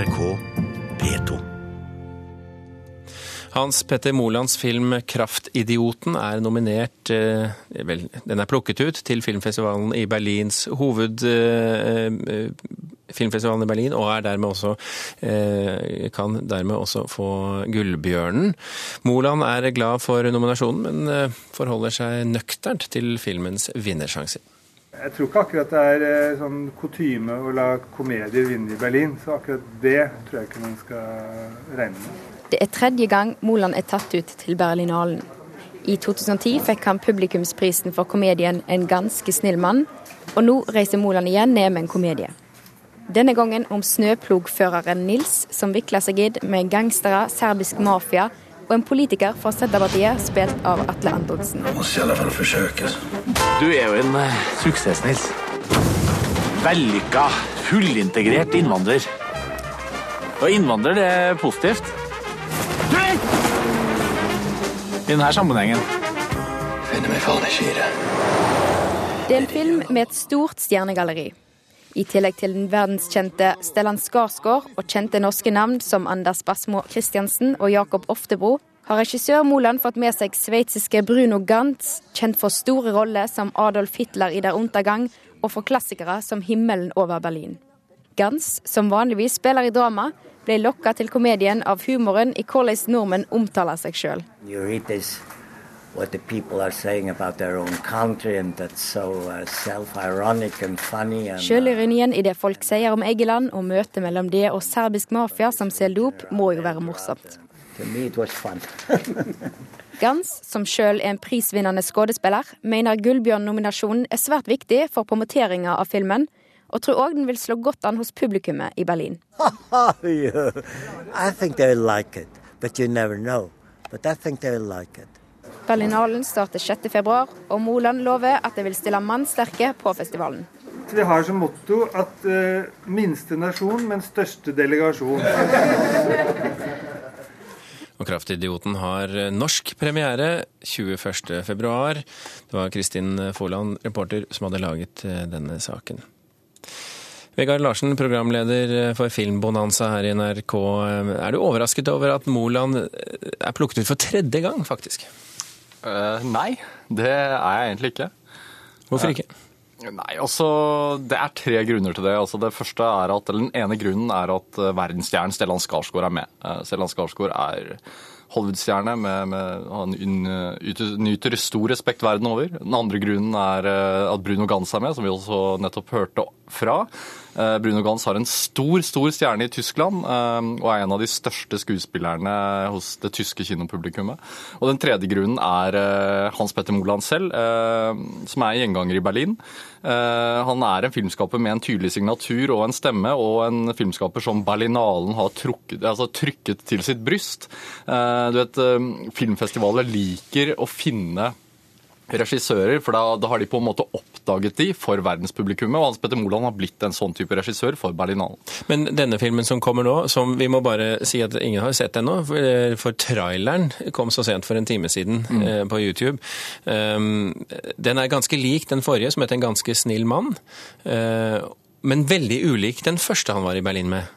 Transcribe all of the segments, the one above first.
NRK P2. Hans Petter Molands film 'Kraftidioten' er nominert eh, Vel, den er plukket ut til filmfestivalen i Berlins hoved... Eh, eh, filmfestivalen i Berlin, og er dermed også, kan dermed også få Gullbjørnen. Moland er glad for nominasjonen, men forholder seg nøkternt til filmens vinnersjanser. Jeg tror ikke akkurat det er eh, sånn kutyme å la komedier vinne i Berlin, så akkurat det tror jeg ikke man skal regne med. Det er tredje gang Moland er tatt ut til Berlinalen. I 2010 fikk han publikumsprisen for komedien 'En ganske snill mann', og nå reiser Moland igjen ned med en komedie. Denne gangen om snøplogføreren Nils, som vikler seg inn med gangstere, serbisk mafia og en politiker fra Senterpartiet, spilt av Atle Antonsen. Måste i alle fall forsøke. Du er jo en uh, suksess, Nils. Vellykka, fullintegrert innvandrer. Og innvandrer, det er positivt. Du! I denne sammenhengen. Finner meg faen ikke i det. Det er en film med et stort stjernegalleri. I tillegg til den verdenskjente Stellan Skarsgård og kjente norske navn som Anders Basmo Christiansen og Jakob Oftebro, har regissør Moland fått med seg sveitsiske Bruno Gantz, kjent for store roller som Adolf Hitler i Der Untergang, og for klassikere som Himmelen over Berlin. Gantz, som vanligvis spiller i drama, ble lokka til komedien av humoren i hvordan nordmenn omtaler seg sjøl. What the people are saying about their own country, and that's so uh, self-ironic and funny. And, uh, i det folk sier om Egeland og møtet mellom det og serbisk mafia som selger dop, må jo være morsomt. Gans, som sjøl er en prisvinnende skuespiller, mener Gullbjørn-nominasjonen er svært viktig for promoteringa av filmen, og tror òg den vil slå godt an hos publikummet i Berlin. I think they like it, but you never know. But I think they will like it. Berlinalen starter 6. februar, og Moland lover at det vil stille mannsterke på festivalen. Vi har som motto at uh, minste nasjon, men største delegasjon. Og Kraftidioten har norsk premiere 21. februar. Det var Kristin Forland, reporter, som hadde laget eh, denne saken. Vegard Larsen, programleder for Filmbonanza her i NRK. Er du overrasket over at Moland er plukket ut for tredje gang, faktisk? Eh, nei, det er jeg egentlig ikke. Hvorfor ikke? Nei, altså, Det er tre grunner til det. Altså, det første er at, eller Den ene grunnen er at eh, verdensstjernen Stellan Skarsgård er med. Uh, Stellan Skarsgård er Hollywood-stjerne. Han nyter stor respekt verden over. Den andre grunnen er eh, at Bruno Gans er med, som vi også nettopp hørte fra. Eh, Bruno Gans har en stor stor stjerne i Tyskland eh, og er en av de største skuespillerne hos det tyske kinopublikummet. Og Den tredje grunnen er eh, Hans Petter Moland selv, som er gjenganger i Berlin. Han er en filmskaper med en tydelig signatur og en stemme, og en filmskaper som Berlinalen har trukket, altså trykket til sitt bryst. Du vet, Filmfestivaler liker å finne regissører, for da, da har de på en måte oppdaget de for verdenspublikummet, og Hans Petter Moland har blitt en sånn type regissør for Berlinalen. Men denne filmen som kommer nå, som vi må bare si at ingen har sett ennå, for, eh, traileren kom så sent for en time siden eh, på YouTube. Um, den er ganske lik den forrige, som heter En ganske snill mann, eh, men veldig ulik den første han var i Berlin med.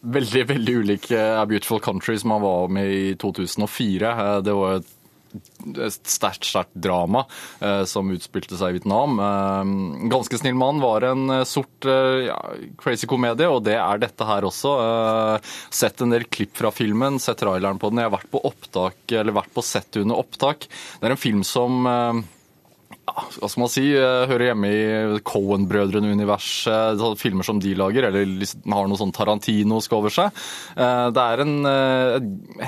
Veldig, veldig ulik A Beautiful Country som han var med i 2004. Eh, Det var et sterkt, sterkt drama eh, som utspilte seg i Vietnam. Eh, Ganske snill mann var en eh, sort ja, crazy komedie, og det er dette her også. Sett en del klipp fra filmen, sett traileren på den. Jeg har vært på opptak, eller vært på sett under opptak. Det er en film som hva skal man si, hører hjemme i Cohen-brødrene-universet, filmer som de lager, eller har noe sånn Tarantinosk over seg. Eh, Det er en eh,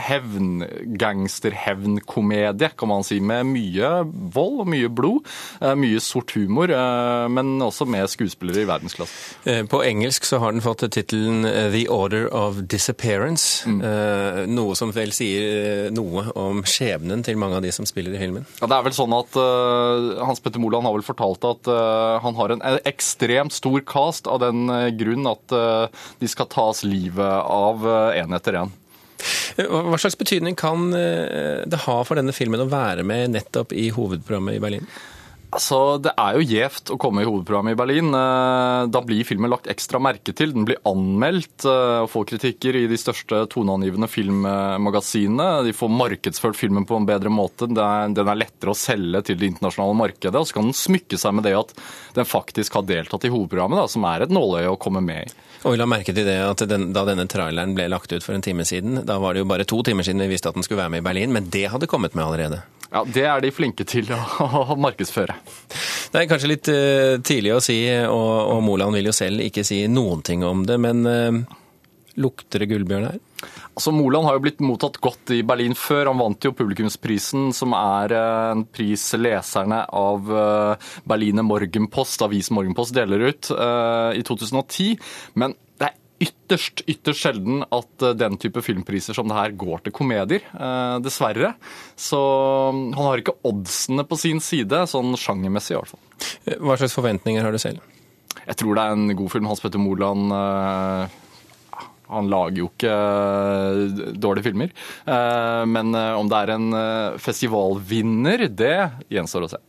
hevn, gangsterhevnkomedie, kan man si, med mye vold og mye blod, eh, mye sort humor, men også med skuespillere i verdensklasse. På engelsk så har den fått tittelen The Order of Disappearance, mm. noe som vel sier noe om skjebnen til mange av de som spiller i filmen. Ja, det er vel sånn at Hans Petter Moland har vel fortalt at eh, han har en ekstremt stor cast av den eh, grunn at eh, de skal tas livet av en etter. Eh, Hva slags betydning kan det ha for denne filmen å være med nettopp i hovedprogrammet i Berlin? Altså, Det er jo gjevt å komme i hovedprogrammet i Berlin. Eh, Da blir filmen lagt ekstra merke til. Den blir anmeldt eh, og får kritikker i de største toneangivende filmmagasinene. De får markedsført filmen på en bedre måte. Den er lettere å selge til det internasjonale markedet. Og så kan den smykke seg med det at den faktisk har deltatt i hovedprogrammet, da, som er et nåløye å komme med i. Og vi la merke til det at den, Da denne traileren ble lagt ut for en time siden, da var det jo bare to timer siden vi visste at den skulle være med i Berlin, men det hadde kommet med allerede. Ja, Det er de flinke til å markedsføre. Det er kanskje litt eh, tidlig å si, og, og Moland vil jo selv ikke si noen ting om det, men uh, lukter det gullbjørn her? Altså, Moland har jo blitt mottatt godt i Berlin før. Han vant jo publikumsprisen, som er eh, en pris leserne av Berliner Morgenpost, avisen Morgenpost, deler ut i 2010. Men det er ytterst, ytterst sjelden at eh, den type filmpriser som det her går til komedier, eh, dessverre. Så mm, han har ikke oddsene på sin side, sånn sjangermessig i hvert fall. Eh, Hva slags forventninger har du selv? Jeg tror det er en god film. Hans Petter Moland han lager jo ikke dårlige filmer. Men om det er en festivalvinner, det gjenstår å se.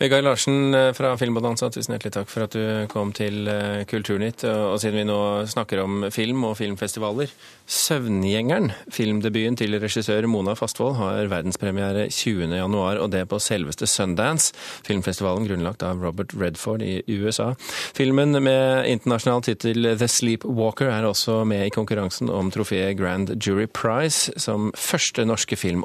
Vegard Larsen eh, fra Filmbonanza, tusen hjertelig takk for at du kom til eh, Kulturnytt. Og siden vi nå snakker om film og filmfestivaler 'Søvngjengeren', filmdebuten til regissør Mona Fastvold, har verdenspremiere 20.1, og det på selveste Sundance, filmfestivalen grunnlagt av Robert Redford i USA. Filmen med internasjonal tittel 'The Sleepwalker' er også med i konkurransen om trofeet Grand Jury Prize som første norske film.